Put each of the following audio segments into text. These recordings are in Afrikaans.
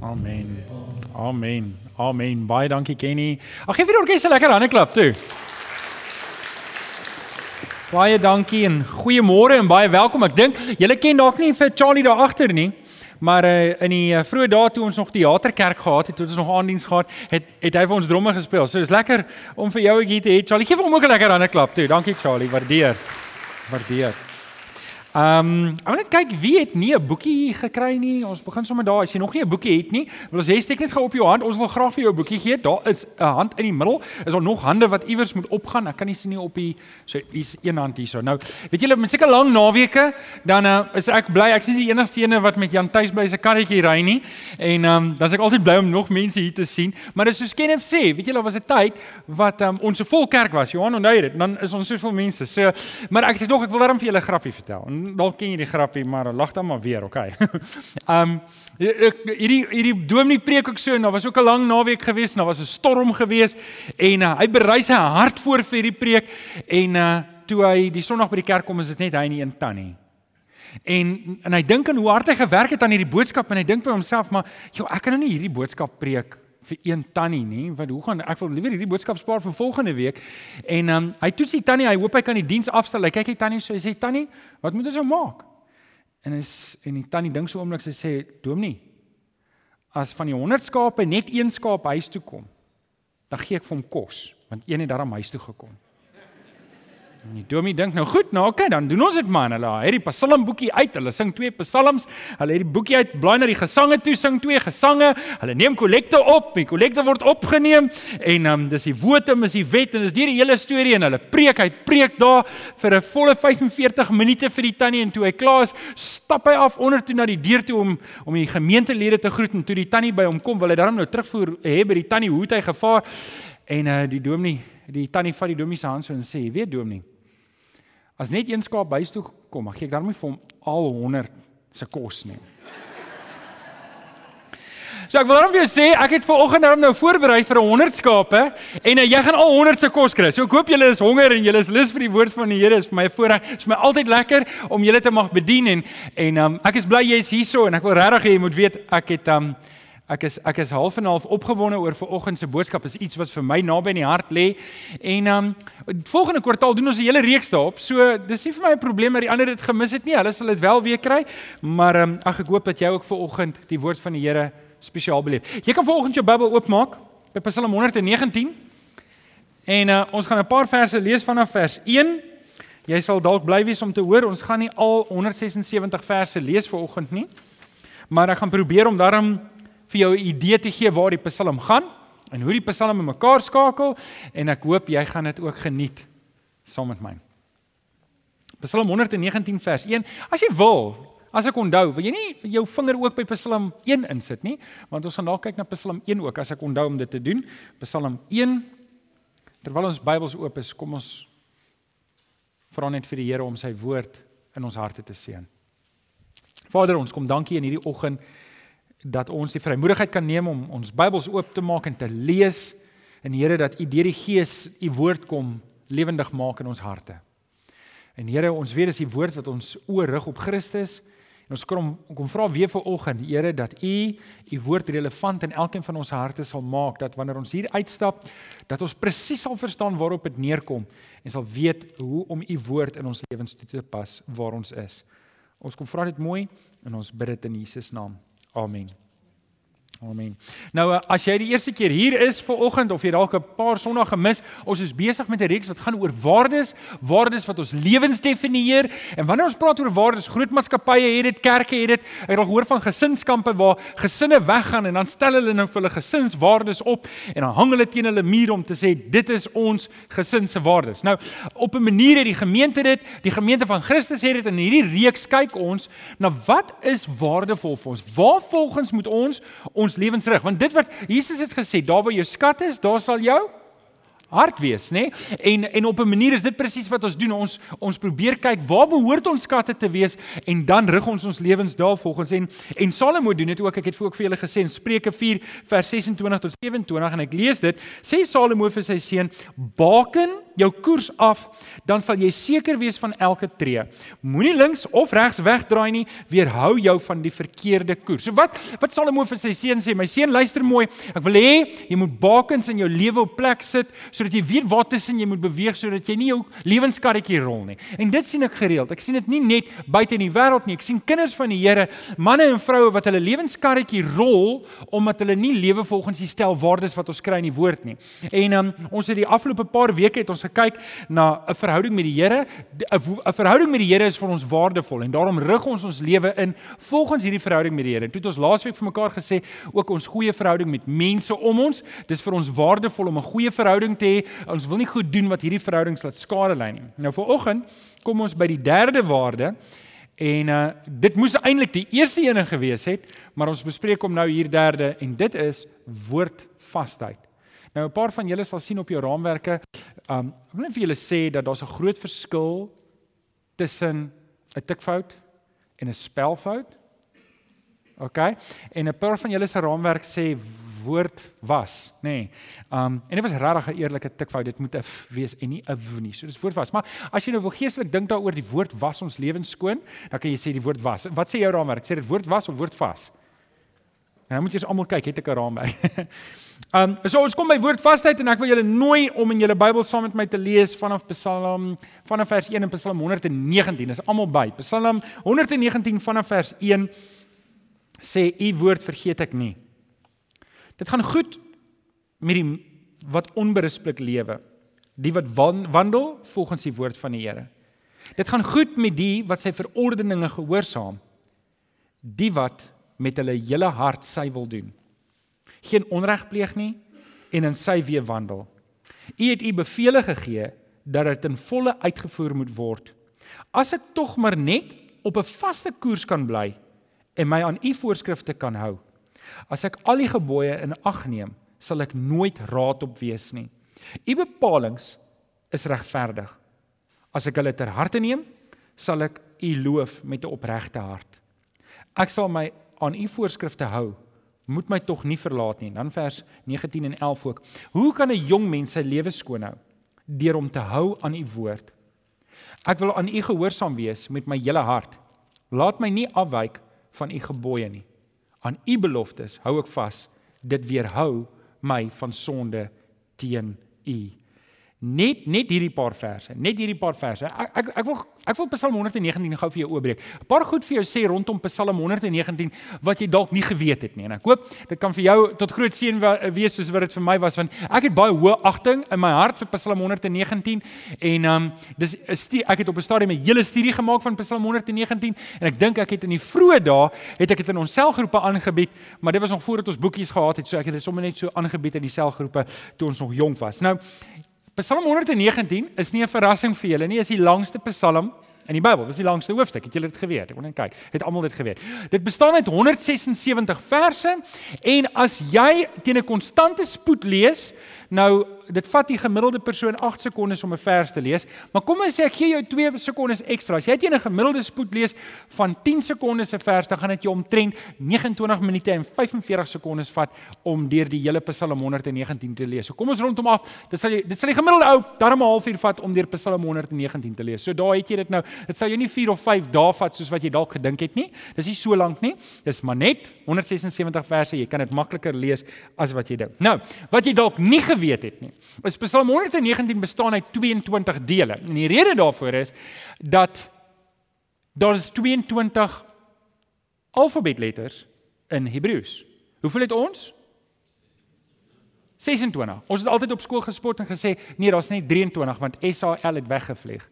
Amen. Amen. Amen. Baie dankie Kenny. Ag gee vir die orkes 'n lekker hande klap toe. Baie dankie en goeiemôre en baie welkom. Ek dink julle ken dalk nie vir Charlie daar agter nie. Maar uh, in die uh, vroeë dae toe ons nog teaterkerk gehad het, toe ons nog aandiens gehad, het het hy vir ons dromme gespeel. So dis lekker om vir jou hier te hê. Charlie, gee vir hom ook 'n lekker hande klap toe. Dankie Charlie, waardeer. Waardeer. Ehm, um, ek wil net kyk wie het nie 'n boekie gekry nie. Ons begin sommer daar. As jy nog nie 'n boekie het nie, wil ons steek net gou op jou hand. Ons wil graag vir jou 'n boekie gee. Daar is 'n hand in die middel. Is daar nog hande wat iewers moet opgaan? Ek kan nie sien nie op die so hier's een hand hierso. Nou, weet julle, met seker lang naweke, dan uh, is ek bly ek sien die enigste ene wat met Jan Tuis bly se karretjie ry nie. En ehm um, dan is ek altyd bly om nog mense hier te sien. Maar dis soos Kenneth sê, weet julle, was 'n tyd wat um, ons 'n vol kerk was. Johan onthou dit. Dan is ons soveel mense. So, maar ek het nog ek wil daarom vir julle 'n grappie vertel. En dalk ken jy die grappie, maar lag dan maar weer, okay. um hierdie hierdie dominee preek ook so en daar was ook 'n lang naweek gewees en daar was 'n storm gewees en uh, hy berei sy hart voor vir hierdie preek en uh toe hy die Sondag by die kerk kom is dit net hy en een tannie. En en hy dink aan hoe hard hy gewerk het aan hierdie boodskap en hy dink by homself maar joh ek kan nou nie hierdie boodskap preek vir een tannie nie want hoe gaan ek wil liewer hierdie boodskap spaar vir volgende week. En um, hy toets die tannie hy hoop hy kan die diens afstel. Hy kyk hy tannie so hy sê tannie wat moet ons nou maak? En is en die tannie dink so oomblik sy sê dominee as van die 100 skape net een skaap huis toe kom dan gee ek vir hom kos want een het daarom huis toe gekom. En die dominee dink nou goed, nou okay, dan doen ons dit man. Hulle het die psalmboekie uit. Hulle sing twee psalms. Hulle het die boekie uit, blaai na die gesange toe, sing twee gesange. Hulle neem kollekte op. Die kollekte word opgeneem en um, dis die wotum, is die wet en dis deur die hele storie en hulle preek, hy preek daar vir 'n volle 45 minute vir die tannie en toe hy klaar is, stap hy af onder toe na die deur toe om om die gemeentelede te groet en toe die tannie by hom kom, wil hy daarom nou terugvoer hê by die tannie hoe het hy gevaar? En uh, die dominee, die tannie vat die dominee se hand so en sê, "Weet dominee, As net een skaap bys toe kom, gee ek daarmee vir hom al 100 se kos nie. So ek wil net vir jou sê, ek het ver oggend nou voorberei vir 100 skape en uh, jy gaan al 100 se kos kry. So ek hoop julle is honger en julle is lus vir die woord van die Here. Is vir my voorreg. Is my altyd lekker om julle te mag bedien en en um, ek is bly jy's hierso en ek wil regtig hê jy moet weet ek het um, Ek is ek is half en half opgewonde oor vanoggend se boodskap. Is iets wat vir my naby in die hart lê. En um, volgende kwartaal doen ons 'n hele reeks daarop. So dis nie vir my 'n probleem dat die ander dit gemis het nie. Hulle sal dit wel weer kry. Maar um, ag ek hoop dat jy ook vanoggend die woord van die Here spesiaal beleef. Jy kan vanoggend jou Bybel oopmaak by Psalm 119. En uh, ons gaan 'n paar verse lees vanaf vers 1. Jy sal dalk bly wees om te hoor ons gaan nie al 176 verse lees vanoggend nie. Maar ek gaan probeer om daarom vir jou 'n idee te gee waar die Psalm gaan en hoe die Psalme mekaar skakel en ek hoop jy gaan dit ook geniet saam met my. Psalm 119 vers 1. As jy wil, as ek onthou, wil jy nie jou vinger ook by Psalm 1 insit nie, want ons gaan dalk kyk na Psalm 1 ook as ek onthou om dit te doen. Psalm 1 Terwyl ons Bybels oop is, kom ons vra net vir die Here om sy woord in ons harte te seën. Vader, ons kom dankie in hierdie oggend dat ons die vrymoedigheid kan neem om ons Bybels oop te maak en te lees en Here dat U deur die Gees U woord kom lewendig maak in ons harte. En Here, ons weet dis die woord wat ons oor rig op Christus en ons kom kom vra weer vir oggend, Here, dat U U woord relevant in elkeen van ons harte sal maak dat wanneer ons hier uitstap, dat ons presies sal verstaan waarop dit neerkom en sal weet hoe om U woord in ons lewens toe te pas waar ons is. Ons kom vra dit mooi en ons bid dit in Jesus naam. Amen. Amen. Nou eh, as jy die eerste keer hier is vir oggend of jy dalk 'n paar sonnae gemis, ons is besig met 'n reeks wat gaan oor waardes, waardes wat ons lewens definieer. En wanneer ons praat oor waardes, groot maatskappye het dit, kerke het dit. Ek het al gehoor van gesinskampe waar gesinne weggaan en dan stel hulle nou vir hulle gesinswaardes op en dan hang hulle teen hulle muur om te sê dit is ons gesin se waardes. Nou op 'n manier het die gemeente dit, die gemeente van Christus het dit in hierdie reeks kyk ons na wat is waardevol vir ons? Waar volgens moet ons ons lewens rig want dit wat Jesus het gesê daar waar jou skat is daar sal jou hart wees nê? Nee? en en op 'n manier is dit presies wat ons doen. Ons ons probeer kyk waar behoort ons skatte te wees en dan rig ons ons lewens daar volgens en en Salomo doen dit ook. Ek het ook vir julle gesê in Spreuke 4 vers 26 tot 27 en ek lees dit sê Salomo vir sy seun baken jou koers af, dan sal jy seker wees van elke tree. Moenie links of regs wegdraai nie, weerhou jou van die verkeerde koers. So wat wat Salomo vir sy seun sê? My seun, luister mooi. Ek wil hê jy moet bakens in jou lewe op plek sit sodat jy weet waar tussen jy moet beweeg sodat jy nie jou lewenskarretjie rol nie. En dit sien ek gereeld. Ek sien dit nie net buite in die wêreld nie. Ek sien kinders van die Here, manne en vroue wat hulle lewenskarretjie rol omdat hulle nie lewe volgens die stel waardes wat ons kry in die woord nie. En um, ons het die afgelope paar weke het ons gekyk na 'n verhouding met die Here. 'n Verhouding met die Here is vir ons waardevol en daarom rig ons ons lewe in volgens hierdie verhouding met die Here. Toe het ons laasweek vir mekaar gesê ook ons goeie verhouding met mense om ons. Dis vir ons waardevol om 'n goeie verhouding te hê. Ons wil nie goed doen wat hierdie verhoudings laat skade lei nie. Nou vanoggend kom ons by die derde waarde En uh dit moes eintlik die eerste ene gewees het, maar ons bespreek hom nou hier derde en dit is woordvasheid. Nou 'n paar van julle sal sien op jou raamwerke, um ek wil net vir julle sê dat daar's 'n groot verskil tussen 'n tikfout en 'n spelfout. OK? En 'n paar van julle se raamwerk sê woord was, nê. Nee. Um en dit was regtig 'n eerlike tikfout. Dit moet 'n wees en nie 'n w nie. So dis woord was. Maar as jy nou wil geestelik dink daaroor die woord was ons lewens skoon, dan kan jy sê die woord was. Wat sê jou raamwerk? Sê dit woord was of woord vas? Nou moet jy almal kyk, het ek 'n raamwerk. um so ons kom by woordvasheid en ek wil julle nooi om in julle Bybel saam met my te lees vanaf Psalm vanaf vers 1 in Psalm 119. Dis almal by. Psalm 119 vanaf vers 1 sê u woord vergeet ek nie. Dit gaan goed met die wat onberispelik lewe, die wat wandel volgens die woord van die Here. Dit gaan goed met die wat sy verordeninge gehoorsaam, die wat met hulle hele hart sy wil doen. Geen onreg pleeg nie en in sy weë wandel. U het u beveel gegee dat dit in volle uitgevoer moet word. As ek tog maar net op 'n vaste koers kan bly en my aan u voorskrifte kan hou, As ek al die gebooie in ag neem, sal ek nooit raad op wees nie. U bepalinge is regverdig. As ek hulle ter harte neem, sal ek u loof met 'n opregte hart. Ek sal my aan u voorskrifte hou. Moet my tog nie verlaat nie. Dan vers 19 en 11 ook. Hoe kan 'n jong mens sy lewe skoon hou deur om te hou aan u woord? Ek wil aan u gehoorsaam wees met my hele hart. Laat my nie afwyk van u gebooie nie aan u beloftes hou ek vas dit weerhou my van sonde teen u net net hierdie paar verse net hierdie paar verse ek ek, ek wil Ek wil Psalm 119 gou vir jou oopbreek. 'n Paar goed vir jou sê rondom Psalm 119 wat jy dalk nie geweet het nie. En ek hoop dit kan vir jou tot groot seën wees soos wat dit vir my was want ek het baie hoë agting in my hart vir Psalm 119 en ehm um, dis ek het op 'n stadium 'n hele studie gemaak van Psalm 119 en ek dink ek het in die vroeë dae het ek dit in ons selgroepe aangebied, maar dit was nog voordat ons boekies gehad het, so ek het dit sommer net so aangebied in die selgroepe toe ons nog jonk was. Nou Psalm 119 is nie 'n verrassing vir julle nie, is die langste Psalm in die Bybel. Dis die langste hoofstuk. Het julle dit geweet? Ek wil net kyk. Het almal dit geweet? Dit bestaan uit 176 verse en as jy teen 'n konstante spoed lees, nou dit vat die gemiddelde persoon 8 sekondes om 'n vers te lees, maar kom ons sê ek gee jou 2 sekondes ekstra. As jy teen 'n gemiddelde spoed lees van 10 sekondes 'n vers, dan gaan dit jou omtrent 29 minute en 45 sekondes vat om deur die hele Psalm 119 te lees. So kom ons rondom af. Dit sal jy dit sal die gemiddelde ou darm 'n halfuur vat om deur Psalm 119 te lees. So daar het jy dit nou. Dit sal jou nie 4 of 5 dae vat soos wat jy dalk gedink het nie. Dis nie so lank nie. Dis maar net 176 verse. Jy kan dit makliker lees as wat jy dink. Nou, wat jy dalk nie geweet het nie. Is Psalm 119 bestaan uit 22 dele. En die rede daarvoor is dat daar is 22 alfabetletters in Hebreëus. Hoeveel het ons? 26. Ons het altyd op skool gespot en gesê nee, daar's net 23 want SAL het weggevlieg.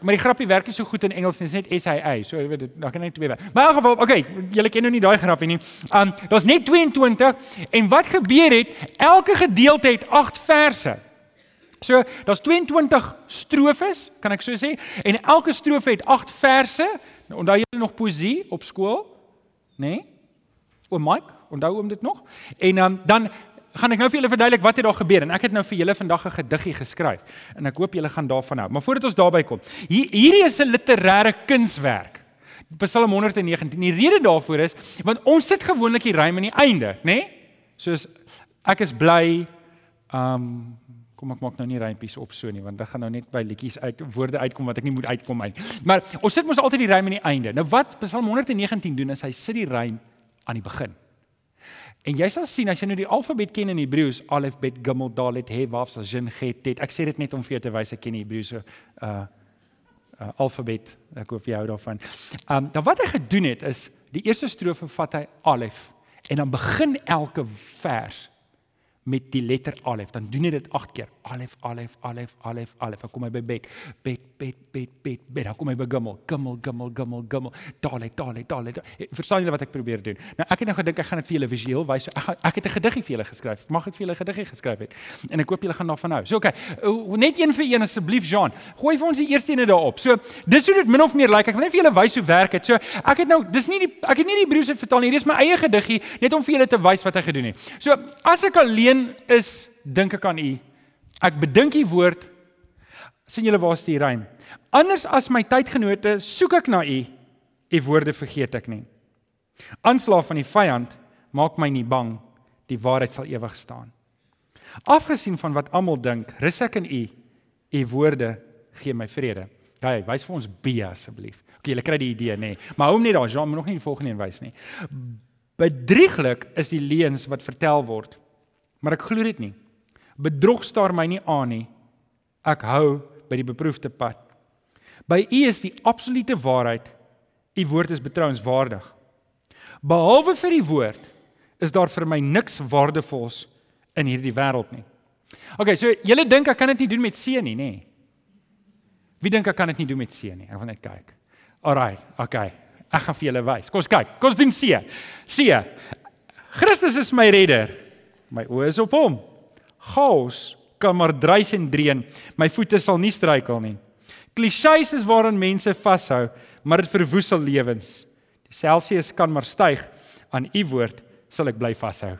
Maar die grappie werk nie so goed in Engels nie, dit is net SAA. So jy weet dit, dan kan net twee wees. Maar in geval, okay, julle ken nou nie daai grappie nie. Um daar's net 22 en wat gebeur het? Elke gedeelte het 8 verse. So, daar's 22 strofes, kan ek so sê, en elke strofe het 8 verse. Nou, onthou julle nog poesie op skool? Né? Nee? O Mike, onthou hom dit nog? En um, dan gaan ek nou vir julle verduidelik wat het daar gebeur en ek het nou vir julle vandag 'n gediggie geskryf en ek hoop julle gaan daarvan hou. Maar voordat ons daarby kom, hier hierdie is 'n literêre kunswerk. Psalm 119. Die rede daarvoor is want ons sit gewoonlik die rym aan die einde, né? Nee? Soos ek is bly um Kom ek maak nou nie rympies op so nie want dit gaan nou net by liedjies uit woorde uitkom wat ek nie moet uitkom uit. Maar ons sit mos altyd die rym aan die einde. Nou wat Psalm 119 doen is hy sit die rym aan die begin. En jy sal sien as jy nou die alfabet ken in Hebreëus, alef, bet, gimel, dalet, he, waf, shin, get, tet. Ek sê dit net om vir jou te wys ek ken die Hebreëse uh uh alfabet. Ek hoop jy hou daarvan. Um dan wat hy gedoen het is die eerste strofe vat hy alef en dan begin elke vers met die letter alef. Dan doen hy dit 8 keer. Alef, alef, alef, alef, alef. Dan kom hy by bet, bet, bet, bet, bet, bet. Dan kom hy by gimmel, gimmel, gimmel, gimmel, gimmel. Dalet, dalet, dalet. Verstaan julle wat ek probeer doen? Nou ek het nou gedink ek gaan dit vir julle visueel wys. Ek ek het 'n gediggie vir julle geskryf. Mag ek vir julle 'n gediggie geskryf het? En ek hoop julle gaan daarvan hou. So okay. Net een vir een asseblief Jean. Gooi vir ons die eerste ene daarop. So dis hoe dit min of meer lyk. Like. Ek wil net vir julle wys hoe werk dit. So ek het nou dis nie die ek het nie die Hebreëse vertaal nie. Hier is my eie gediggie net om vir julle te wys wat hy gedoen het. So as ek alleen is, dink ek aan u Ek bedink die woord sien julle waar is die rym? Anders as my tydgenote soek ek na u. U woorde vergeet ek nie. Aanslaaf van die vyand maak my nie bang. Die waarheid sal ewig staan. Afgesien van wat almal dink, rus ek in u. U woorde gee my vrede. Gaan, wys vir ons B asseblief. OK, julle kry die idee nê. Nee. Maar hou net daar, Jean, moet nog nie die volgende een wys nie. Bedrieglik is die leuns wat vertel word. Maar ek glo dit nie. Bedrog staar my nie aan nie. Ek hou by die beproefde pad. By U is die absolute waarheid. U woord is betrouenswaardig. Behalwe vir die woord is daar vir my niks waardevols in hierdie wêreld nie. OK, so julle dink ek kan dit nie doen met seën nie, nê? Wie dink ek kan dit nie doen met seën nie? Ek wil net kyk. Alraai, OK. Ek gaan vir julle wys. Kom ons kyk. Kom ons doen seën. Seën. Christus is my redder. My oë is op hom chaos kan maar dreis en dreun. My voete sal nie struikel nie. Klisjées is waaraan mense vashou, maar dit verwoesel lewens. Die Celsius kan maar styg aan u woord sal ek bly vashou.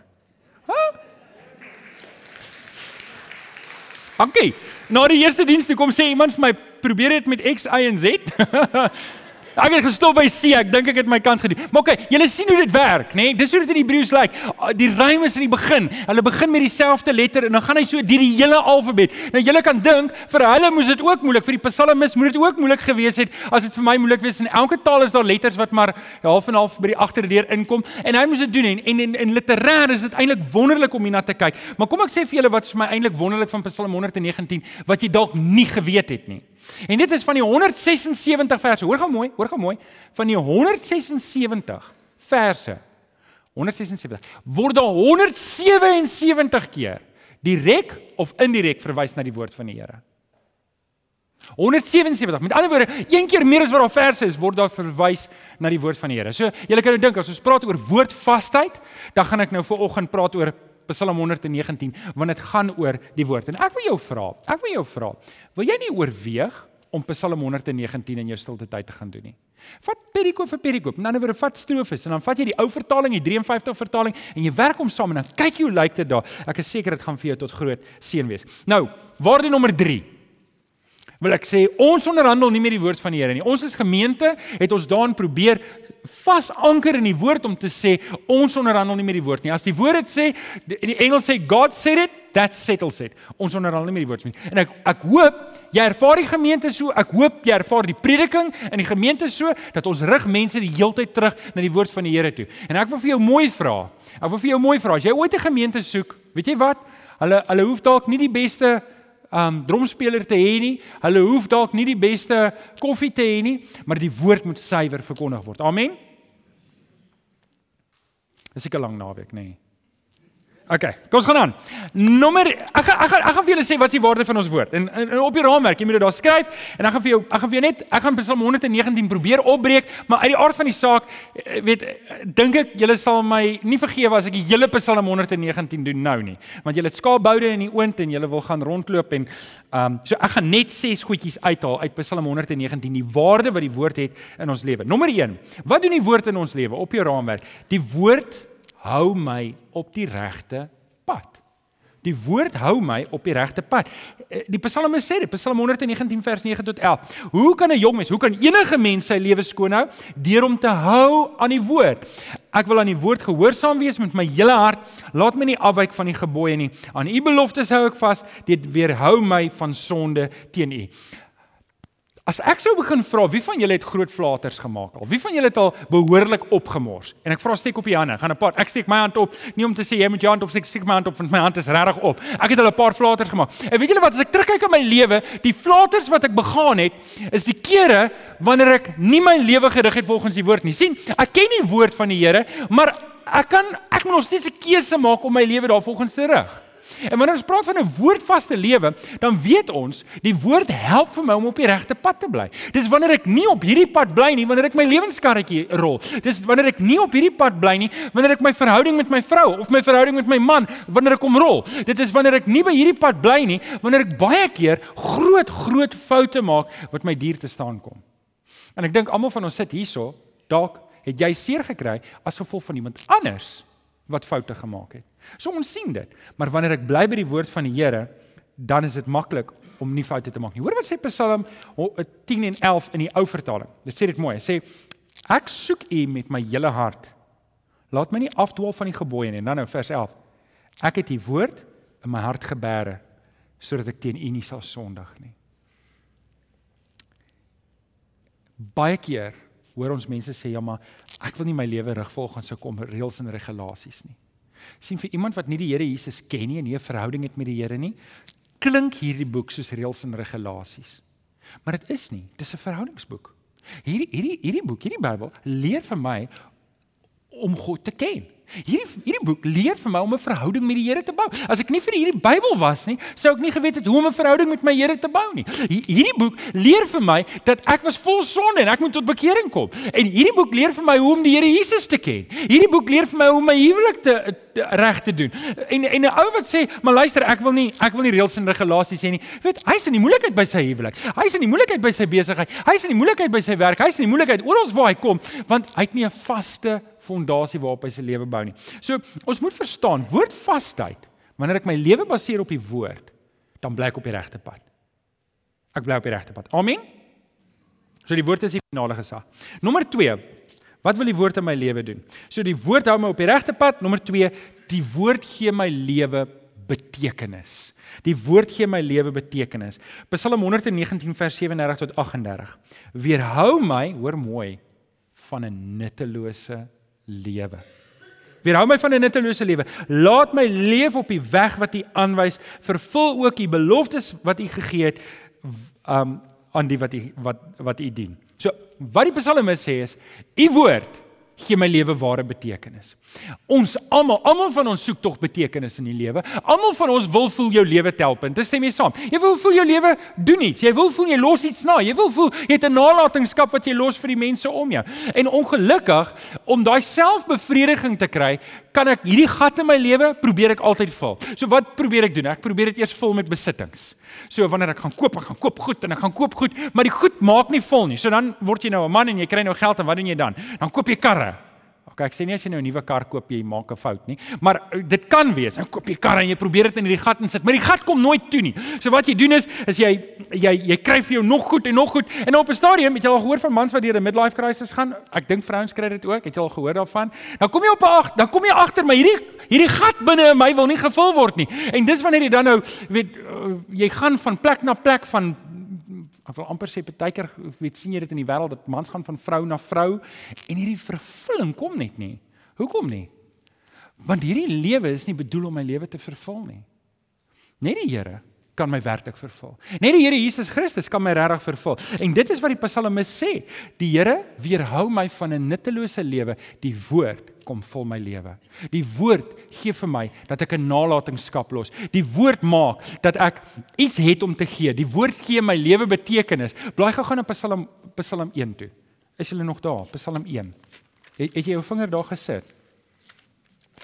Okay. Na die eerste diens toe kom sê iemand vir my probeer dit met X, Y en Z. Ek het gestop by C. Ek dink ek het my kant gedoen. Maar okay, julle sien hoe dit werk, nê? Nee? Dis hoe dit in Hebreëus lyk. Ah, die rym is in die begin. Hulle begin met dieselfde letter en dan gaan hy so deur die hele alfabet. Nou julle kan dink vir hulle moes dit ook moeilik vir die psalmis moet dit ook moeilik gewees het as dit vir my moeilik was. In elke taal is daar letters wat maar half en half by die agterdeur inkom en hy moes dit doen en en in, in literêr is dit eintlik wonderlik om hierna te kyk. Maar kom ek sê vir julle wat vir my eintlik wonderlik van Psalm 119 wat jy dalk nie geweet het nie. En dit is van die 176 verse. Hoor gou mooi, hoor gou mooi. Van die 176 verse 176 word daar 177 keer direk of indirek verwys na die woord van die Here. 177. Met ander woorde, een keer meer as wat daar verse is, word daar verwys na die woord van die Here. So, julle kan nou dink as ons praat oor woordvastheid, dan gaan ek nou vir oggend praat oor Psalm 119 want dit gaan oor die woord. En ek wil jou vra, ek wil jou vra, wil jy nie oorweeg om Psalm 119 in jou stilte tyd te gaan doen nie? Vat perikoop vir perikoop. In ander woorde, vat strofes en dan vat jy die ou vertaling, die 53 vertaling en jy werk hom saam en dan kyk jy hoe lyk dit daar. Ek is seker dit gaan vir jou tot groot seën wees. Nou, waarde nommer 3 wil ek sê ons onderhandel nie met die woord van die Here nie. Ons as gemeente het ons daarin probeer vas anker in die woord om te sê ons onderhandel nie met die woord nie. As die woord dit sê, in die Engels sê God said it, that settles it. Ons onderhandel nie met die woord nie. En ek ek hoop jy ervaar die gemeente so, ek hoop jy ervaar die prediking in die gemeente so dat ons rig mense die heeltyd terug na die woord van die Here toe. En ek wil vir jou mooi vra. Ek wil vir jou mooi vra. As jy ooit 'n gemeente soek, weet jy wat? Hulle hulle hoef dalk nie die beste um dromspeler te hê nie. Hulle hoef dalk nie die beste koffie te hê nie, maar die woord moet suiwer verkondig word. Amen. Dis 'n lang naweek, nê. Nee. OK, kom ons gaan aan. Nommer ek gaan ek gaan ek gaan vir julle sê wat is die waarde van ons woord. En, en, en op die raamwerk, jy moet dit daar skryf en ek gaan vir jou ek gaan vir jou net ek gaan Psalm 119 probeer opbreek, maar uit die aard van die saak eh, weet dink ek julle sal my nie vergewe as ek die hele Psalm 119 doen nou nie. Want julle het skaapboude in die oond en julle wil gaan rondloop en ehm um, so ek gaan net ses goedjies uithaal uit Psalm 119 die waarde wat die woord het in ons lewe. Nommer 1. Wat doen die woord in ons lewe op jou raamwerk? Die woord hou my op die regte pad. Die woord hou my op die regte pad. Eh, die Psalme sê dit, Psalm 119 vers 9 tot 11. Hoe kan 'n jong mens, hoe kan enige mens sy lewe skoon hou deur om te hou aan die woord? Ek wil aan die woord gehoorsaam wees met my hele hart. Laat my nie afwyk van die gebooie nie. Aan u beloftes hou ek vas. Dit weerhou my van sonde teen u. As ek sou begin vra, wie van julle het groot flaters gemaak al? Wie van julle het al behoorlik opgemors? En ek vra steek op die hande. Gaan 'n paar. Ek steek my hand op, nie om te sê jy moet jou hand opsteek, steek my hand op want my hand is regtig op. Ek het al 'n paar flaters gemaak. En weet julle wat, as ek terugkyk op my lewe, die flaters wat ek begaan het, is die kere wanneer ek nie my lewe gerig het volgens die woord nie. sien, ek ken die woord van die Here, maar ek kan ek moet nog steeds 'n keuse maak om my lewe daarvolgens te rig. En wanneer ons praat van 'n woordvaste lewe, dan weet ons die woord help vir my om op die regte pad te bly. Dis wanneer ek nie op hierdie pad bly nie, wanneer ek my lewenskarretjie rol. Dis wanneer ek nie op hierdie pad bly nie, wanneer ek my verhouding met my vrou of my verhouding met my man, wanneer ek kom rol. Dit is wanneer ek nie by hierdie pad bly nie, wanneer ek baie keer groot groot foute maak wat my dier te staan kom. En ek dink almal van ons sit hierso, dalk het jy seer gekry as gevolg van iemand anders wat foute gemaak het. So ons sien dit. Maar wanneer ek bly by die woord van die Here, dan is dit maklik om nie foute te maak nie. Hoor wat sê Psalm 10 en 11 in die ou vertaling. Dit sê dit mooi. Hy sê ek soek U met my hele hart. Laat my nie afdwaal van die gebooie nie. Dan nou vers 11. Ek het U woord in my hart gebeere sodat ek teen U nie sal sondig nie. Baie keer hoor ons mense sê ja maar ek wil nie my lewe rig volgens sulke reëls en regulasies nie sien vir iemand wat nie die Here Jesus ken nie en nie 'n verhouding het met die Here nie, klink hierdie boek soos reëls en regulasies. Maar dit is nie, dit is 'n verhoudingsboek. Hierdie hierdie hierdie boek, hierdie Bybel leer vir my om God te ken. Hierdie hierdie boek leer vir my om 'n verhouding met die Here te bou. As ek nie vir hierdie Bybel was nie, sou ek nie geweet het hoe om 'n verhouding met my Here te bou nie. Hierdie boek leer vir my dat ek was vol sonde en ek moet tot bekering kom. En hierdie boek leer vir my hoe om die Here Jesus te ken. Hierdie boek leer vir my hoe om my huwelik te, te reg te doen. En en 'n ou wat sê, "Maar luister, ek wil nie ek wil nie reëls en regulasies hê nie." Weet, hy's in die moeilikheid by sy huwelik. Hy's in die moeilikheid by sy besigheid. Hy's in die moeilikheid by sy werk. Hy's in die moeilikheid oral waar hy kom, want hy het nie 'n vaste fondasie waarop hy sy lewe bou nie. So ons moet verstaan, woordvasheid, wanneer ek my lewe baseer op die woord, dan bly ek op die regte pad. Ek bly op die regte pad. Amen. So die woord is die finale gesag. Nommer 2. Wat wil die woord in my lewe doen? So die woord hou my op die regte pad. Nommer 2, die woord gee my lewe betekenis. Die woord gee my lewe betekenis. Psalm 119 vers 37 tot 38. Weerhou my, hoor mooi, van 'n nuttelose lewe. Weerhou my van 'n nuttelose lewe. Laat my leef op die weg wat U aanwys. Vervul ook U beloftes wat U gegee het um aan die wat U wat wat U dien. So, wat die psalmis sê is: U woord gee my lewe ware betekenis. Ons almal, almal van ons soek tog betekenis in die lewe. Almal van ons wil voel jou lewe tel punt. Dis stem jy saam. Jy wil voel jou lewe doen iets. Jy wil voel jy los iets na. Jy wil voel jy het 'n nalatenskap wat jy los vir die mense om jou. En ongelukkig om daai selfbevrediging te kry, kan ek hierdie gat in my lewe probeer ek altyd vul. So wat probeer ek doen? Ek probeer dit eers vul met besittings. So wanneer ek gaan koop, ek gaan koop goed en ek gaan koop goed, maar die goed maak nie vol nie. So dan word jy nou 'n man en jy kry nou geld en wat doen jy dan? Dan koop jy karre. OK, ek sê nie as jy nou 'n nuwe kar koop jy maak 'n fout nie, maar eh, dit kan wees. Jy koop jy kar en jy probeer dit in hierdie gat insit, maar die gat kom nooit toe nie. So wat jy doen is is jy jy jy kry vir jou nog goed en nog goed en op 'n stadium het jy al gehoor van mans wat deur 'n midlife crisis gaan. Ek dink vrouens kry dit ook. Het jy al gehoor daarvan? Dan kom jy op 'n ag, dan kom jy agter maar hierdie hierdie gat binne in my wil nie gevul word nie. En dis wanneer jy dan nou weet uh, jy gaan van plek na plek van Ek wil amper sê partykeer weet sien jy dit in die wêreld dat mans gaan van vrou na vrou en hierdie vervulling kom net nie. Hoekom nie? Want hierdie lewe is nie bedoel om my lewe te vervul nie. Net die Here kan my werklik vervul. Net die Here Jesus Christus kan my regtig vervul. En dit is wat die psalmis sê. Die Here weerhou my van 'n nuttelose lewe. Die woord kom vul my lewe. Die woord gee vir my dat ek 'n nalatenskap los. Die woord maak dat ek iets het om te gee. Die woord gee my lewe betekenis. Blaai gou gaan op Psalm Psalm 1 toe. Is jy nog daar? Psalm 1. Het, het jy jou vinger daar gesit?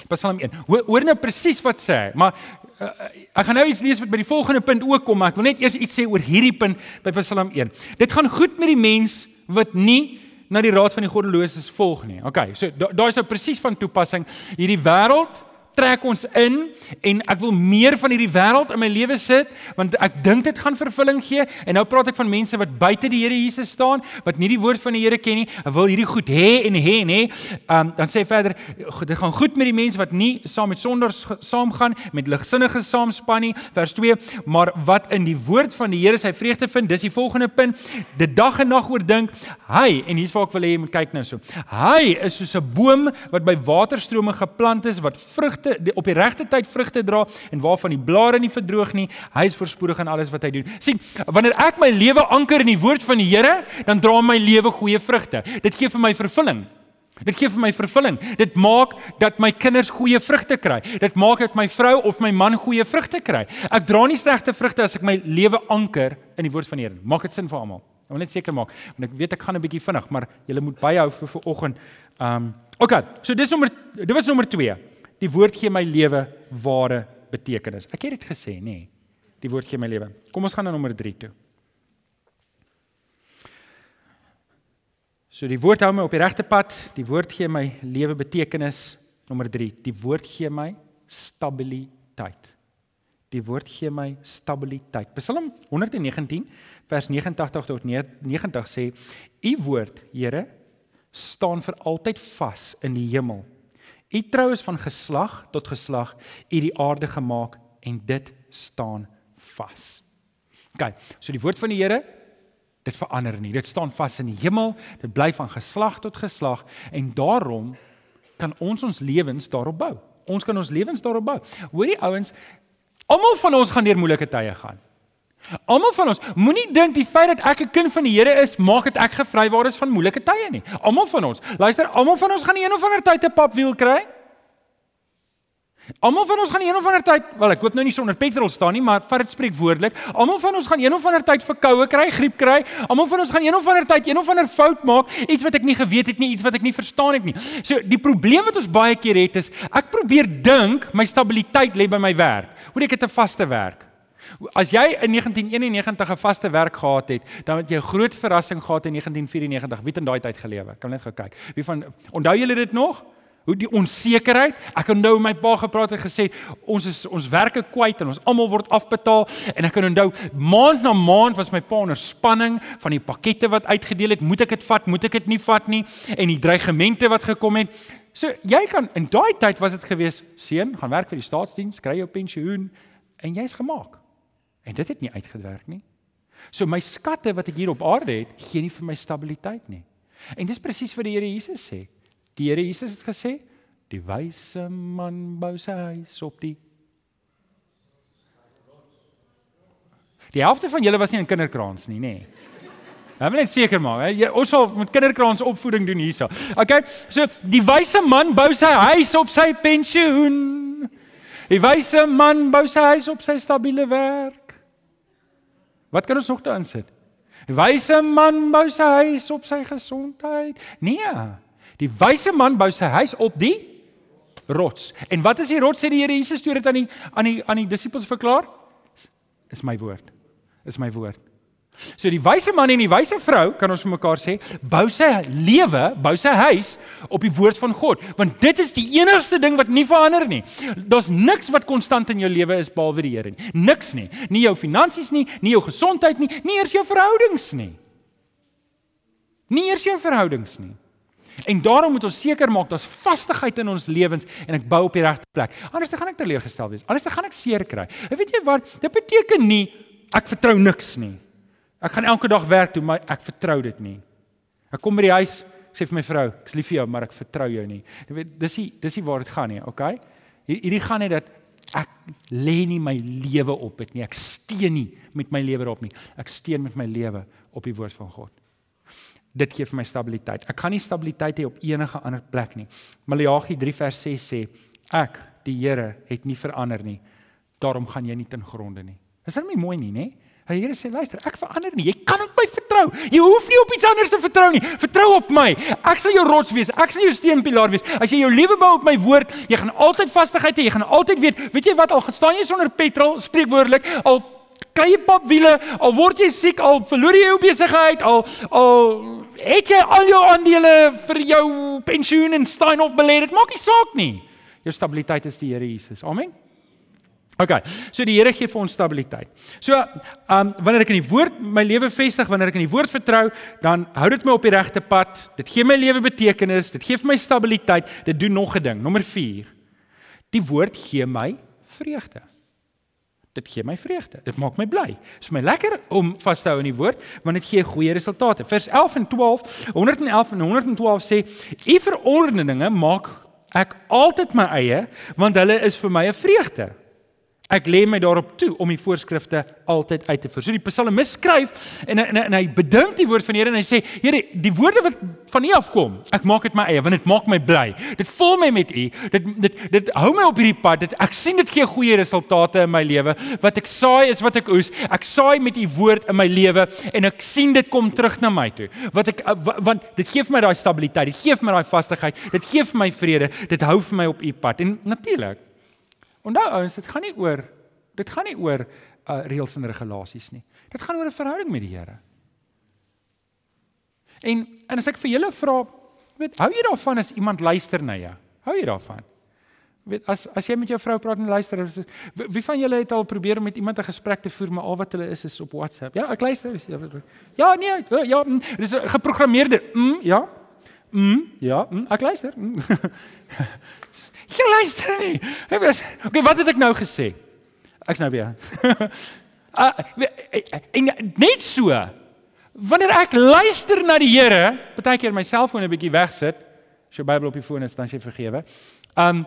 Psalm 1. Hoor, hoor nou presies wat sê hy, maar uh, ek gaan nou iets lees wat by die volgende punt ook kom, maar ek wil net eers iets sê oor hierdie punt by Psalm 1. Dit gaan goed met die mens wat nie na die raad van die goddeloses volg nie. Okay, so daai da is nou presies van toepassing. Hierdie wêreld trek ons in en ek wil meer van hierdie wêreld in my lewe sit want ek dink dit gaan vervulling gee. En nou praat ek van mense wat buite die Here Jesus staan wat nie die woord van die Here ken nie en wil hierdie goed hê en hê en hê. Um, dan sê verder dit gaan goed met die mense wat nie saam met sonders saamgaan met ligsinnige saamspan nie. Vers 2 maar wat in die woord van die Here sy vreugde vind dis die volgende punt. Die dag en nag oordink hy en hier's waar ek wil hê jy moet kyk nou so hy is soos 'n boom wat by waterstrome geplant is wat vrugte die, op die regte tyd vrugte dra en waarvan die blare nie verdroog nie. Hy is voorspoedig in alles wat hy doen. sien, wanneer ek my lewe anker in die woord van die Here, dan dra my lewe goeie vrugte. Dit gee vir my vervulling. Dit gee vir my vervulling. Dit maak dat my kinders goeie vrugte kry. Dit maak dat my vrou of my man goeie vrugte kry. Ek dra nie slegte vrugte as ek my lewe anker in die woord van die Here. Maak dit sin vir almal. Ek wil net seker maak want ek weet ek gaan 'n bietjie vinnig, maar julle moet byhou vir vanoggend. Ehm um, Okay, so dis nommer dit was nommer 2. Die woord gee my lewe ware betekenis. Ek het dit gesê, nê. Nee, die woord gee my lewe. Kom ons gaan na nommer 3 toe. So die woord hou my op die regte pad. Die woord gee my lewe betekenis. Nommer 3. Die woord gee my stabiliteit. Die woord gee my stabiliteit. Psalm 119 vers 89 tot 90 sê: U woord, Here, staan vir altyd vas in die hemel. U trou is van geslag tot geslag, u die aarde gemaak en dit staan vas. OK, so die woord van die Here dit verander nie. Dit staan vas in die hemel, dit bly van geslag tot geslag en daarom kan ons ons lewens daarop bou. Ons kan ons lewens daarop bou. Hoorie ouens, almal van ons gaan deur moeilike tye gaan. Almal van ons moenie dink die feit dat ek 'n kind van die Here is, maak dit ek gevrywaar is van moeilike tye nie. Almal van ons. Luister, almal van ons gaan een of ander tyd 'n papwiel kry. Almal van ons gaan een of ander tyd, wel ek hoop nou nie sonder petrol staan nie, maar vat dit spreekwoordelik. Almal van ons gaan een of ander tyd verkoue kry, griep kry. Almal van ons gaan een of ander tyd een of ander fout maak, iets wat ek nie geweet het nie, iets wat ek nie verstaan het nie. So die probleem wat ons baie keer het is, ek probeer dink my stabiliteit lê by my werk. Hoe ek het 'n vaste werk. As jy in 1991 'n vaste werk gehad het, dan het jy 'n groot verrassing gehad in 1994. Wie het in daai tyd gelewe? Kan net gou kyk. Wie van onthou julle dit nog? Hoe die onsekerheid. Ek onthou my pa gepraat het gesê ons is ons werke kwyt en ons almal word afbetaal en ek kan onthou maand na maand was my pa onder spanning van die pakkette wat uitgedeel het. Moet ek dit vat? Moet ek dit nie vat nie? En die dreigemente wat gekom het. So jy kan in daai tyd was dit gewees seun, gaan werk vir die staatsdiens, kry jou pensioen en jy's gemaak. En dit het nie uitgewerk nie. So my skatte wat ek hier op aarde het, gee nie vir my stabiliteit nie. En dis presies wat die Here Jesus sê. Die Here Jesus het gesê, die wyse man bou sy huis op die Die helfte van julle was nie in kinderkraans nie, nê. Ek wil net seker maak, hè. Ons sal met kinderkraans opvoeding doen hierso. Okay, so die wyse man bou sy huis op sy pensioen. Die wyse man bou sy huis op sy stabiele werk. Wat kan ons nog daarin sit? Wyse man bou sy huis op sy gesondheid. Nee. Die wyse man bou sy huis op die rots. En wat is die rots sê die Here Jesus toe dit aan die aan die aan die disippels verklaar? Is my woord. Is my woord. So die wyse man en die wyse vrou, kan ons vir mekaar sê, bou sy lewe, bou sy huis op die woord van God, want dit is die enigste ding wat nie verander nie. Daar's niks wat konstant in jou lewe is behalwe die Here nie. Niks nie. Nie jou finansies nie, nie jou gesondheid nie, nie eers jou verhoudings nie. Nie eers jou verhoudings nie. En daarom moet ons seker maak daar's vastigheid in ons lewens en ek bou op die regte plek. Anders dan gaan ek teleurgestel wees. Anders dan gaan ek seer kry. En weet jy wat? Dit beteken nie ek vertrou niks nie. Ek gaan elke dag werk toe, maar ek vertrou dit nie. Ek kom by die huis, ek sê vir my vrou, ek's lief vir jou, maar ek vertrou jou nie. Jy weet, dis nie dis nie waar dit gaan nie, okay? Hierdie gaan net dat ek lê nie my lewe op dit nie. Ek steun nie met my lewe op nie. Ek steun met my lewe op die woord van God. Dit gee vir my stabiliteit. Ek kan nie stabiliteit hê op enige ander plek nie. Maleagi 3 vers 6 sê ek, die Here, het nie verander nie. Daarom gaan jy nie ten gronde nie. Is dit nie mooi nie, nê? Die Here sê luister, ek verander nie. Jy kan op my vertrou. Jy hoef nie op iets anders te vertrou nie. Vertrou op my. Ek sal jou rots wees. Ek sal jou steunpilaar wees. As jy jou lewe bou op my woord, jy gaan altyd vastigheid hê. Jy gaan altyd weet, weet jy wat al staan jy sonder petrol, spreekwoordelik, al kry jy papwiele, al word jy siek, al verloor jy jou besigheid, al al het jy al jou aandele vir jou pensioen en Steinhoff belê. Dit maak nie saak nie. Jou stabiliteit is die Here Jesus. Amen. OK. So die Here gee vir ons stabiliteit. So, ehm um, wanneer ek in die woord my lewe vestig, wanneer ek in die woord vertrou, dan hou dit my op die regte pad. Dit gee my lewe betekenis, dit gee vir my stabiliteit. Dit doen nog 'n ding. Nommer 4. Die woord gee my vreugde. Dit gee my vreugde. Dit maak my bly. Dit is my lekker om vas te hou in die woord want dit gee goeie resultate. Vers 11 en 12, 111 en 112 sê: "U verordeninge maak ek altyd my eie want hulle is vir my 'n vreugde." Ek lê my daarop toe om die voorskrifte altyd uit te voer. So die psalmis skryf en en, en hy bedink die woord van die Here en hy sê: "Here, die woorde wat van U afkom, ek maak dit my eie want dit maak my bly. Dit vul my met U. Dit dit dit hou my op hierdie pad. Dit ek sien dit gee goeie resultate in my lewe. Wat ek saai is wat ek oes. Ek saai met U woord in my lewe en ek sien dit kom terug na my toe. Wat ek want dit gee vir my daai stabiliteit. Dit gee vir my daai vastigheid. Dit gee vir my vrede. Dit hou vir my op U pad. En natuurlik Onthou ouens, dit gaan nie oor dit gaan nie oor uh reëls en regulasies nie. Dit gaan oor 'n verhouding met die Here. En en as ek vir julle vra, weet, hou jy daarvan as iemand luister na jou? Hou jy daarvan? Weet as as jy met jou vrou praat en luister, wie van julle het al probeer om met iemand 'n gesprek te voer maar al wat hulle is is op WhatsApp? Ja, ek luister. Ja, nee, ja, mm, dis geprogrammeerde. Mm, ja. Mm, ja, mm, ek luister. Mm. Jy luister nie. Okay, wat het ek nou gesê? Ek's nou weer. uh, net so. Wanneer ek luister na die Here, baie keer my selfoon 'n bietjie wegsit, as jou Bybel op die foon is, dan jy vergewe. Um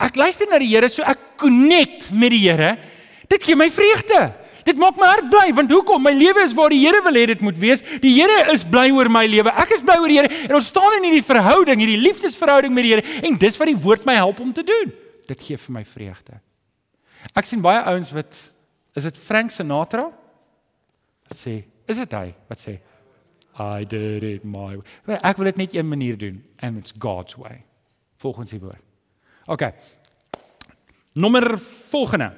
ek luister na die Here, so ek connect met die Here. Dit gee my vreugde. Dit maak my hart bly want hoekom? My lewe is waar die Here wil hê dit moet wees. Die Here is bly oor my lewe. Ek is bly oor die Here en ons staan in hierdie verhouding, hierdie liefdesverhouding met die Here en dis wat die woord my help om te doen. Dit gee vir my vreugde. Ek sien baie ouens wat is dit Frank Sinatra? Wat sê? Is dit hy wat sê I did it my way. Ek wil dit net een manier doen and it's God's way. Volgens die woord. OK. Nommer volgende.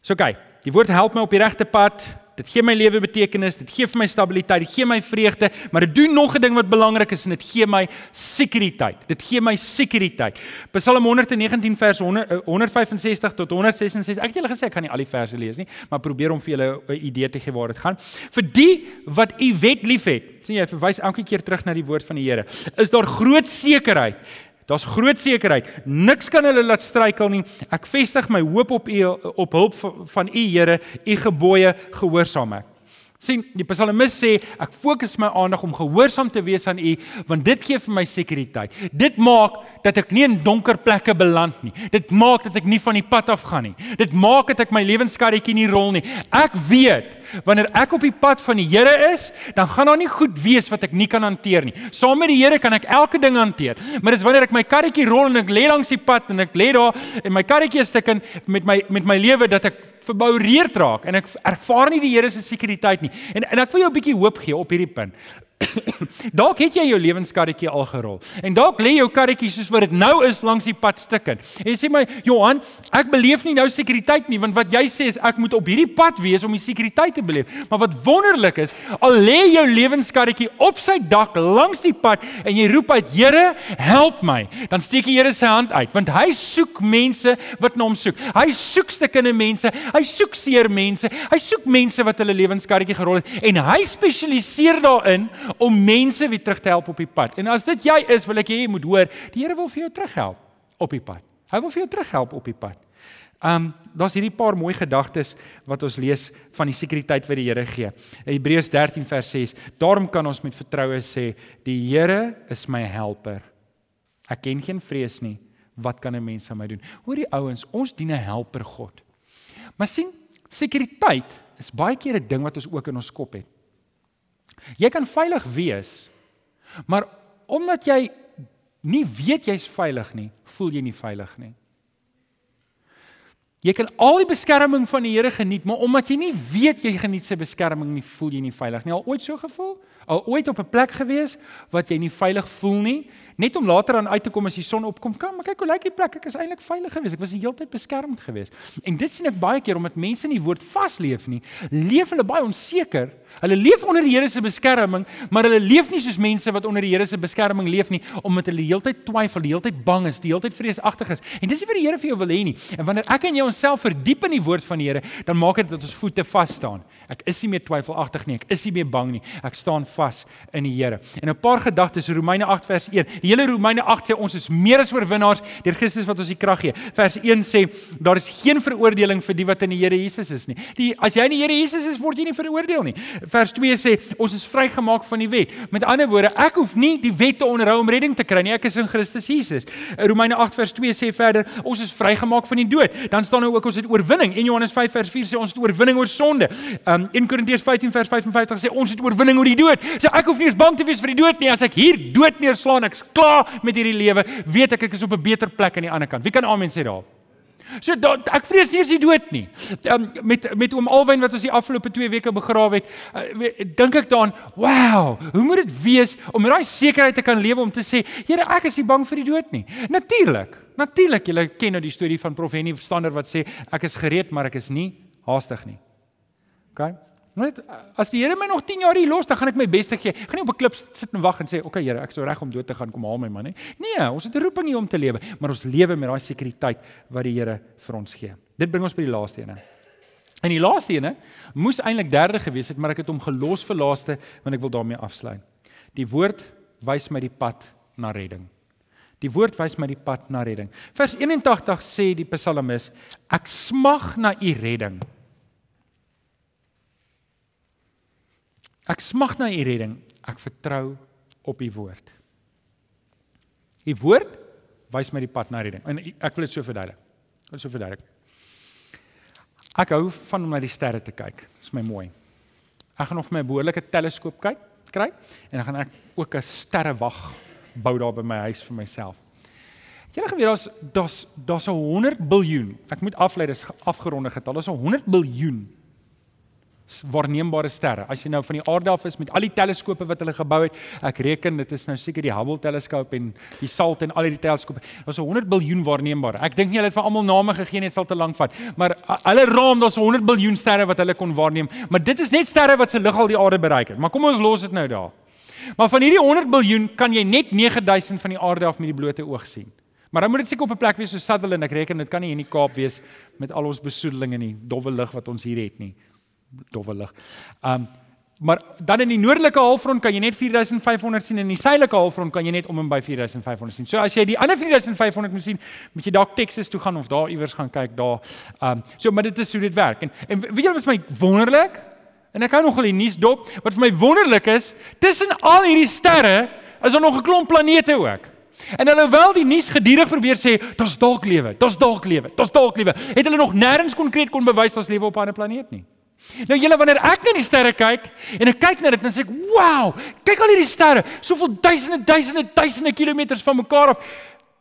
So kyk, die woord help my op die regte pad. Dit gee my lewe betekenis, dit gee vir my stabiliteit, dit gee my vreugde, maar dit doen nog 'n ding wat belangrik is en dit gee my sekuriteit. Dit gee my sekuriteit. Psalm 119 vers 100, 165 tot 166. Ek het julle gesê ek gaan nie al die verse lees nie, maar probeer om vir julle 'n idee te gee waar dit gaan. Vir die wat u wet liefhet, sien jy verwys elke keer terug na die woord van die Here. Is daar groot sekerheid Daar's groot sekerheid. Niks kan hulle laat struikel nie. Ek vestig my hoop op U op hulp van U Here, U gebooie gehoorsaam ek sien die psalmis sê ek fokus my aandag om gehoorsaam te wees aan u want dit gee vir my sekuriteit. Dit maak dat ek nie in donker plekke beland nie. Dit maak dat ek nie van die pad af gaan nie. Dit maak dat ek my lewenskarretjie nie rol nie. Ek weet wanneer ek op die pad van die Here is dan gaan daar nie goed wees wat ek nie kan hanteer nie. Saam met die Here kan ek elke ding hanteer maar dis wanneer ek my karretjie rol en ek lê langs die pad en ek lê daar en my karretjie is stukken met my met my lewe dat ek verboureerd raak en ek ervaar nie die Here se sekuriteit nie. En en ek wil jou 'n bietjie hoop gee op hierdie punt. dalk het jy jou lewenskarretjie al gerol. En dalk lê jou karretjie soos wat dit nou is langs die pad stukken. En jy sê my Johan, ek beleef nie nou sekuriteit nie want wat jy sê is ek moet op hierdie pad wees om die sekuriteit te beleef. Maar wat wonderlik is, al lê jou lewenskarretjie op sy dak langs die pad en jy roep uit Here, help my, dan steek die Here sy hand uit want hy soek mense wat na hom soek. Hy soek stukkende mense, hy soek seer mense, hy soek mense wat hulle lewenskarretjie gerol het en hy spesialiseer daarin om mense weer terug te help op die pad. En as dit jy is, wil ek hê jy moet hoor, die Here wil vir jou terughelp op die pad. Hy wil vir jou terughelp op die pad. Um daar's hierdie paar mooi gedagtes wat ons lees van die sekuriteit wat die Here gee. Hebreërs 13 vers 6. Daarom kan ons met vertroue sê, die Here is my helper. Ek ken geen vrees nie. Wat kan 'n mens aan my doen? Hoor die ouens, ons dien 'n helper God. Maar sien, sekuriteit is baie keer 'n ding wat ons ook in ons kop het. Jy kan veilig wees, maar omdat jy nie weet jy's veilig nie, voel jy nie veilig nie. Jy kan al die beskerming van die Here geniet, maar omdat jy nie weet jy geniet sy beskerming nie, voel jy nie veilig nie. Al ooit so gevoel? Al ooit op 'n plek gewees wat jy nie veilig voel nie, net om later aan uit te kom as die son opkom. Kom, maar kyk hoe lyk die plek. Ek is eintlik veilig geweest. Ek was die hele tyd beskermd geweest. En dit sien ek baie keer omdat mense nie woord vasleef nie. Leef hulle baie onseker. Hulle leef onder die Here se beskerming, maar hulle leef nie soos mense wat onder die Here se beskerming leef nie, omdat hulle die hele tyd twyfel, die hele tyd bang is, die hele tyd vreesagtig is. En dis nie wat die Here vir jou wil hê nie. En wanneer ek en jy onsself verdiep in die woord van die Here, dan maak dit dat ons voete vas staan. Ek is nie meer twyfelagtig nie, ek is nie meer bang nie. Ek staan vas in die Here. En 'n paar gedagtes Romeine 8 vers 1. Die hele Romeine 8 sê ons is meer as oorwinnaars deur Christus wat ons die krag gee. Vers 1 sê daar is geen veroordeling vir die wat in die Here Jesus is nie. Die as jy in die Here Jesus is, word jy nie veroordeel nie. Vers 2 sê ons is vrygemaak van die wet. Met ander woorde, ek hoef nie die wet te onderhou om redding te kry nie. Ek is in Christus Jesus. Romeine 8 vers 2 sê verder, ons is vrygemaak van die dood. Dan staan nou ook ons het oorwinning. En Johannes 5 vers 4 sê ons het oorwinning oor sonde. Um 1 Korintiërs 15 vers 55 sê ons het oorwinning oor die dood. Sê ek hoef nie eens bang te wees vir die dood nie. As ek hier dood neerslaan, ek's klaar met hierdie lewe, weet ek ek is op 'n beter plek aan die ander kant. Wie kan amen sê daar? So da, ek vrees nie eens die dood nie. Um, met met oom Alwyn wat ons die afgelope 2 weke begrawe het, uh, dink ek daaraan, wow, hoe moet dit wees om met daai sekerheid te kan lewe om te sê, Here, ek is nie bang vir die dood nie. Natuurlik. Natuurlik, julle ken nou die storie van Prof Henny Verstander wat sê ek is gereed, maar ek is nie haastig nie. OK? Net as die Here my nog 10 jaar hier los, dan gaan ek my bes te gee. Ek gaan nie op 'n klip sit en wag en sê, "Oké okay, Here, ek sou reg om dood te gaan, kom haal my man nie." Nee, ons het 'n roeping hier om te lewe, maar ons lewe met daai sekuriteit wat die Here vir ons gee. Dit bring ons by die laaste ene. En die laaste ene moes eintlik derde gewees het, maar ek het hom gelos vir laaste want ek wil daarmee afsluit. Die woord wys my die pad na redding. Die woord wys my die pad na redding. Vers 81 sê die psalmis: Ek smag na u redding. Ek smag na u redding. Ek vertrou op u woord. U woord wys my die pad na redding. En ek wil dit so verduidelik. Ek wil dit so verduidelik. Ek hou van om na die sterre te kyk. Dit is my mooi. Ek gaan nog my behoorlike teleskoop kyk, kry en dan gaan ek ook 'n sterrewag bou daar by my huis vir myself. Jy weet daar's daar's daar's 'n 100 biljoen. Ek moet aflei dis afgeronde getal. Daar's 'n 100 biljoen waarneembare sterre. As jy nou van die aarde af is met al die teleskope wat hulle gebou het, ek reken dit is nou seker die Hubble teleskoop en die SALT en al die teleskope. Daar's 100 biljoen waarneembare. Ek dink nie hulle het vir almal name gegee nie, dit sal te lank vat. Maar hulle raam daar's 100 biljoen sterre wat hulle kon waarneem. Maar dit is net sterre wat se lig al die aarde bereik het. Maar kom ons los dit nou daar. Maar van hierdie 100 biljoen kan jy net 9000 van die aarde af met die blote oog sien. Maar dan moet dit seker op 'n plek wees so Sutherland. Ek reken dit kan nie in die Kaap wees met al ons besoedeling en die dowwe lig wat ons hier het nie dowwe lig. Um maar dan in die noordelike halfrond kan jy net 4500 sien en in die suidelike halfrond kan jy net om en by 4500 sien. So as jy die ander 4500 moet sien, moet jy dalk Texas toe gaan of daar iewers gaan kyk daar. Um so maar dit is hoe dit werk. En en weet jy wat vir my wonderlik? En ek hou nogal die nuus dop. Wat vir my wonderlik is, tussen al hierdie sterre is daar nog 'n klomp planete ook. En alhoewel die nuus gedurig probeer sê daar's dalk lewe, daar's dalk lewe, daar's dalk lewe, het hulle nog nêrens konkreet kon bewys daar's lewe op 'n ander planeet nie. Nou julle wanneer ek na die sterre kyk en ek kyk na dit dan sê ek, "Wow, kyk al hierdie sterre, soveel duisende duisende duisende kilometers van mekaar af.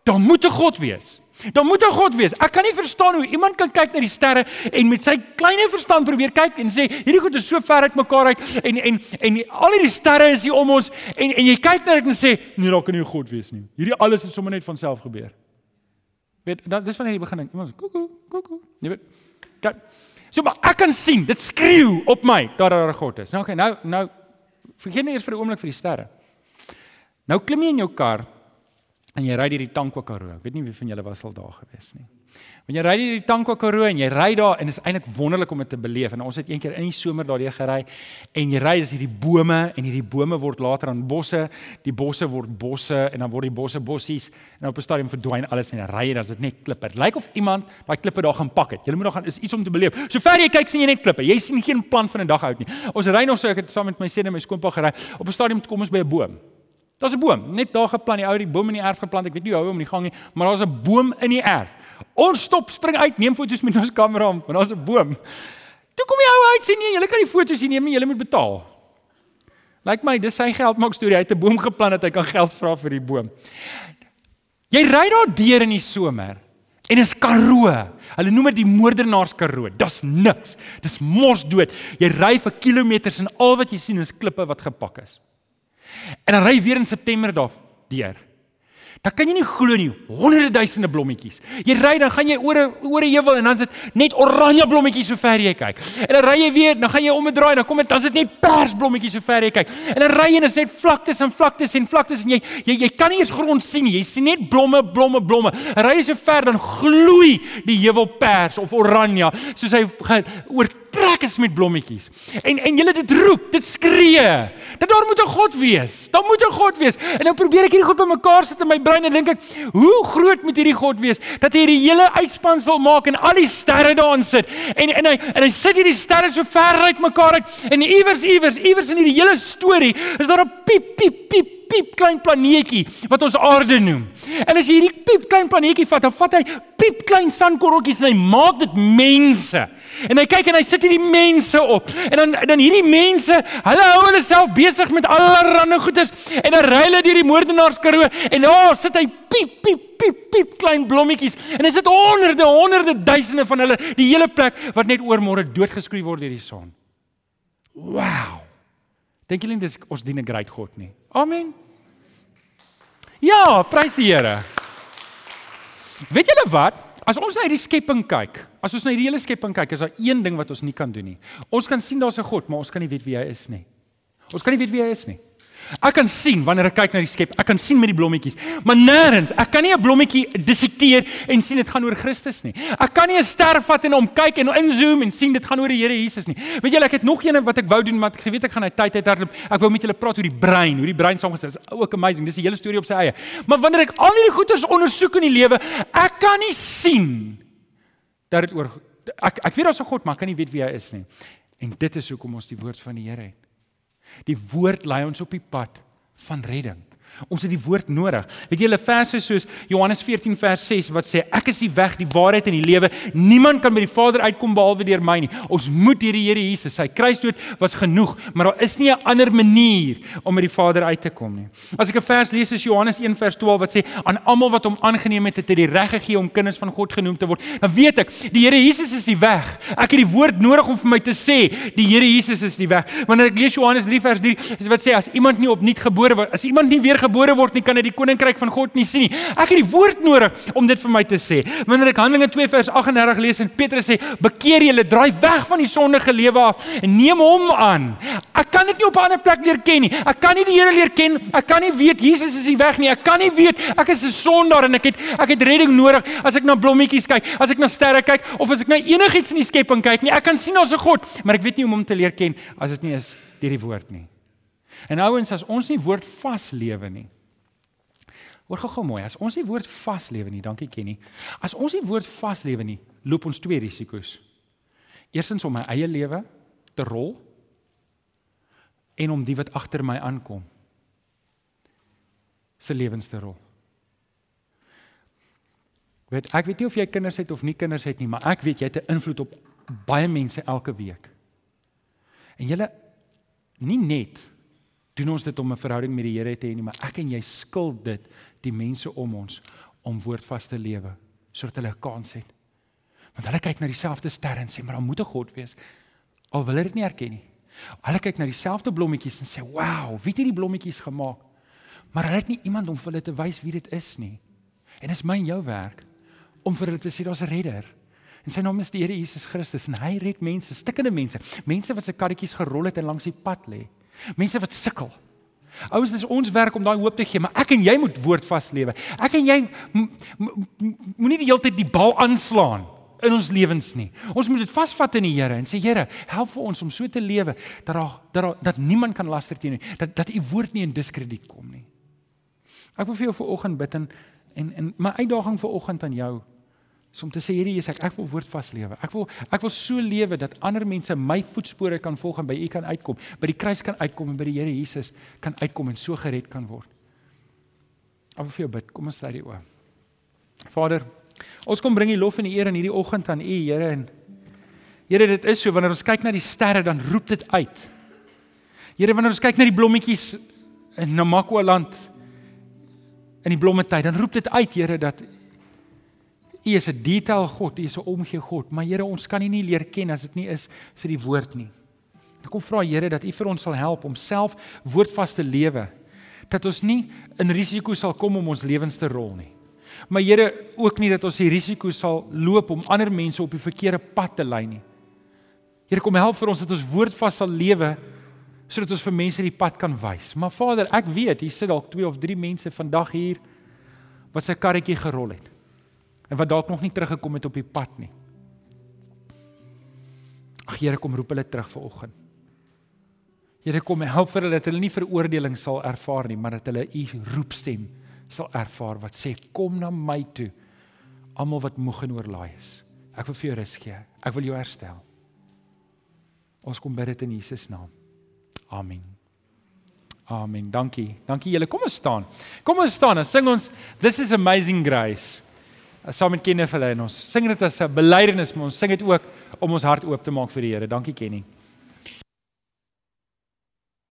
Daar moet 'n God wees." Daar moet 'n God wees. Ek kan nie verstaan hoe iemand kan kyk na die sterre en met sy klein verstand probeer kyk en sê hierdie goed is so ver uit mekaar uit en en en al hierdie sterre is hier om ons en en jy kyk na dit en sê nee, daar kan nie 'n God wees nie. Hierdie alles het sommer net van self gebeur. Weet, dit is van hierdie begin. Iemand sê koekoe, koekoe. Jy weet. Kyk, So maar ek kan sien, dit skreeu op my dat daar 'n God is. Nou okay, nou nou vergeet net eers vir 'n oomblik vir die sterre. Nou klim jy in jou kar en jy ry deur die Tankwa Karoo. Ek weet nie wie van julle was al daar gewees nie. Wanneer jy ry deur die Tankwa Karoo en jy ry daar en dit is eintlik wonderlik om dit te beleef en ons het eendag in die somer daardie gery en jy ry is hierdie bome en hierdie bome word later aan bosse, die bosse word bosse en dan word die bosse bossies en op 'n stadium verdwyn alles en jy ry dan is dit net klippe. Dit lyk of iemand daai klippe daar gaan pak het. Jy moet daar gaan is iets om te beleef. Sover jy kyk sien jy net klippe. Jy sien geen plan van 'n dag uit nie. Ons ry nog so ek het saam met my seun en my skoonpa gery. Op 'n stadium kom ons by 'n boom. Daar's 'n boom, net daar geplant, die ou het die boom in die erf geplant. Ek weet nie hoe hou hom in die gang nie, maar daar's 'n boom in die erf. Ons stop, spring uit, neem foto's met ons kamera, want daar's 'n boom. Toe kom die ou uit sê nee, julle kan die foto's nie neem nie, julle moet betaal. Lyk my dis sy geld maak storie. Hy het 'n boom geplant dat hy kan geld vra vir die boom. Jy ry daar deur in die somer en is Karoo. Hulle noem dit die moordenaars Karoo. Dis niks. Dis mos dood. Jy ry vir kilometers en al wat jy sien is klippe wat gepak is. En dan ry weer in September daar deur. Dan kan jy nie glo nie, honderde duisende blommetjies. Jy ry dan gaan jy oor oor 'n heuwel en dan is dit net oranje blommetjies so ver jy kyk. En dan ry jy weer, dan gaan jy om 'n draai, dan kom dit dan is dit net pers blommetjies so ver jy kyk. En dan ry jy en dit is net vlaktes en vlaktes en vlaktes en jy jy jy kan nie eens grond sien nie. Jy sien net blomme, blomme, blomme. Ry jy so ver dan gloei die heuwel pers of oranje soos hy oor trek is met blommetjies. En en julle dit roep, dit skree. Dat daar moet 'n God wees. Daar moet 'n God wees. En nou probeer ek hierdie goed bymekaar sit in my brein en dink ek, hoe groot moet hierdie God wees dat hy hierdie hele uitspansel maak en al die sterre daarin sit. En en hy en hy sit hierdie sterre so ver uit mekaar uit en iewers iewers iewers in hierdie hele storie is daar 'n piep piep piep piep klein planeetjie wat ons aarde noem. En as jy hierdie piep klein planeetjie vat, dan vat hy piep klein sandkorreltjies en hy maak dit mense. En hy kyk en hy sit hierdie mense op. En dan dan hierdie mense, hulle hou hulle self besig met allerlei goedes en dan ry hulle deur die moordenaarskaroo en daar sit hy piep piep piep piep klein blommetjies en dit sit honderde honderde duisende van hulle die hele plek wat net oormôre doodgeskroei word deur die son. Wow. Dink julle dis ons dien 'n groot God nie? Amen. Ja, prys die Here. Weet julle wat? As ons na hierdie skepping kyk, as ons na hierdie hele skepping kyk, is daar een ding wat ons nie kan doen nie. Ons kan sien daar's 'n God, maar ons kan nie weet wie hy is nie. Ons kan nie weet wie hy is nie. Ek kan sien wanneer ek kyk na die skep, ek kan sien met die blommetjies, maar nêrens, ek kan nie 'n blommetjie dissekteer en sien dit gaan oor Christus nie. Ek kan nie 'n ster vat en hom kyk en inzoom en sien dit gaan oor die Here Jesus nie. Weet julle, ek het nog een wat ek wou doen, maar ek weet ek gaan hy tyd uit hardloop. Ek wou met julle praat oor die brein, hoe die brein saamgestel is. Ook amazing. Dis 'n hele storie op sy eie. Maar wanneer ek al hierdie goeters ondersoek in die lewe, ek kan nie sien dat dit oor ek ek weet daar's 'n God, maar ek kan nie weet wie hy is nie. En dit is hoekom ons die woord van die Here het. Die woord lei ons op die pad van redding. Ons het die woord nodig. Weet julle verse soos Johannes 14 vers 6 wat sê ek is die weg, die waarheid en die lewe. Niemand kan by die Vader uitkom behalwe deur my nie. Ons moet deur die Here Jesus. Sy kruisdood was genoeg, maar daar is nie 'n ander manier om by die Vader uit te kom nie. As ek 'n vers lees is Johannes 1 vers 12 wat sê aan almal wat hom aangeneem het, het hy die reg gegee om kinders van God genoem te word. Dan weet ek, die Here Jesus is die weg. Ek het die woord nodig om vir my te sê, die Here Jesus is die weg. Wanneer ek lees Johannes 3 vers 3, is wat sê as iemand nie opnuut gebore word, as iemand nie weer gebore word nie, kan hy die koninkryk van God nie sien nie. Ek het die woord nodig om dit vir my te sê. Wanneer ek Handelinge 2 vers 38 lees en Petrus sê, "Bekeer julle, draai weg van die sondige lewe af en neem hom aan." Ek kan dit nie op 'n ander plek leer ken nie. Ek kan nie die Here leer ken. Ek kan nie weet Jesus is die weg nie. Ek kan nie weet ek is 'n sondaar en ek het ek het redding nodig as ek na blommetjies kyk, as ek na sterre kyk of as ek na enigiets in die skepping kyk nie. Ek kan sien daar's 'n God, maar ek weet nie hoe om hom te leer ken as dit nie is deur die woord nie. En ouens, as ons nie woord vas lewe nie. Hoor gou-gou mooi, as ons nie woord vas lewe nie, dankie Kenny. As ons nie woord vas lewe nie, loop ons twee risiko's. Eerstens om my eie lewe te rol en om die wat agter my aankom se lewens te rol. Weet, ek weet nie of jy kinders het of nie kinders het nie, maar ek weet jy het 'n invloed op baie mense elke week. En jy nie net doen ons dit om 'n verhouding met die Here te hê nie, maar ek en jy skuld dit die mense om ons om woordvas te lewe sodat hulle 'n kans het. Want hulle kyk na dieselfde sterre en sê, "Maar daar moet 'n God wees." Al wil hulle dit nie erken nie. Hulle kyk na dieselfde blommetjies en sê, "Wow, wie het hierdie blommetjies gemaak?" Maar hulle het nie iemand om vir hulle te wys wie dit is nie. En dit is my en jou werk om vir hulle te sê daar's 'n redder. En sy naam is die Here Jesus Christus en hy red mense, stikkende mense, mense wat se karretjies gerol het en langs die pad lê. Mense wat sukkel. Ouers, dis ons werk om daai hoop te gee, maar ek en jy moet woord vas lewe. Ek en jy moenie die hele tyd die bal aanslaan in ons lewens nie. Ons moet dit vasvat in die Here en sê Here, help vir ons om so te lewe dat daar dat dat niemand kan laster teen nie. Dat dat u woord nie in diskrediet kom nie. Ek wil vir jou vanoggend bid en en, en my uitdaging vanoggend aan jou is om te sê hierdie is ek ek wil woordvas lewe. Ek wil ek wil so lewe dat ander mense my voetspore kan volg en by U kan uitkom, by die kruis kan uitkom en by die Here Jesus kan uitkom en so gered kan word. Ek wil vir jou bid. Kom ons sluit die oë. Vader, ons kom bring die lof en die eer in hierdie oggend aan U, Here en Here, dit is so wanneer ons kyk na die sterre dan roep dit uit. Here, wanneer ons kyk na die blommetjies in Namakwa land in die blommetyd, dan roep dit uit, Here, dat U is 'n detail God, U is 'n omgee God, maar Here, ons kan U nie leer ken as dit nie is vir die woord nie. Ek kom vra Here dat U vir ons sal help om self woordvas te lewe. dat ons nie in risiko sal kom om ons lewens te rol nie. Maar Here, ook nie dat ons die risiko sal loop om ander mense op die verkeerde pad te lei nie. Here, kom help vir ons dat ons woordvas sal lewe sodat ons vir mense die pad kan wys. Maar Vader, ek weet hier sit dalk 2 of 3 mense vandag hier wat sy karretjie gerol het en wat dalk nog nie teruggekom het op die pad nie. Ag Here, kom roep hulle terug vanoggend. Here, kom help vir hulle dat hulle nie veroordeling sal ervaar nie, maar dat hulle u roepstem sal ervaar wat sê kom na my toe almal wat moeg en oorlaai is. Ek wil vir jou rus gee. Ek wil jou herstel. Ons kom bid dit in Jesus naam. Amen. Amen. Dankie. Dankie julle. Kom ons staan. Kom ons staan en sing ons This is amazing grace. Saam met Kenneth hulle en ons sing dit as 'n belydenis, maar ons sing dit ook om ons hart oop te maak vir die Here. Dankie Kenny.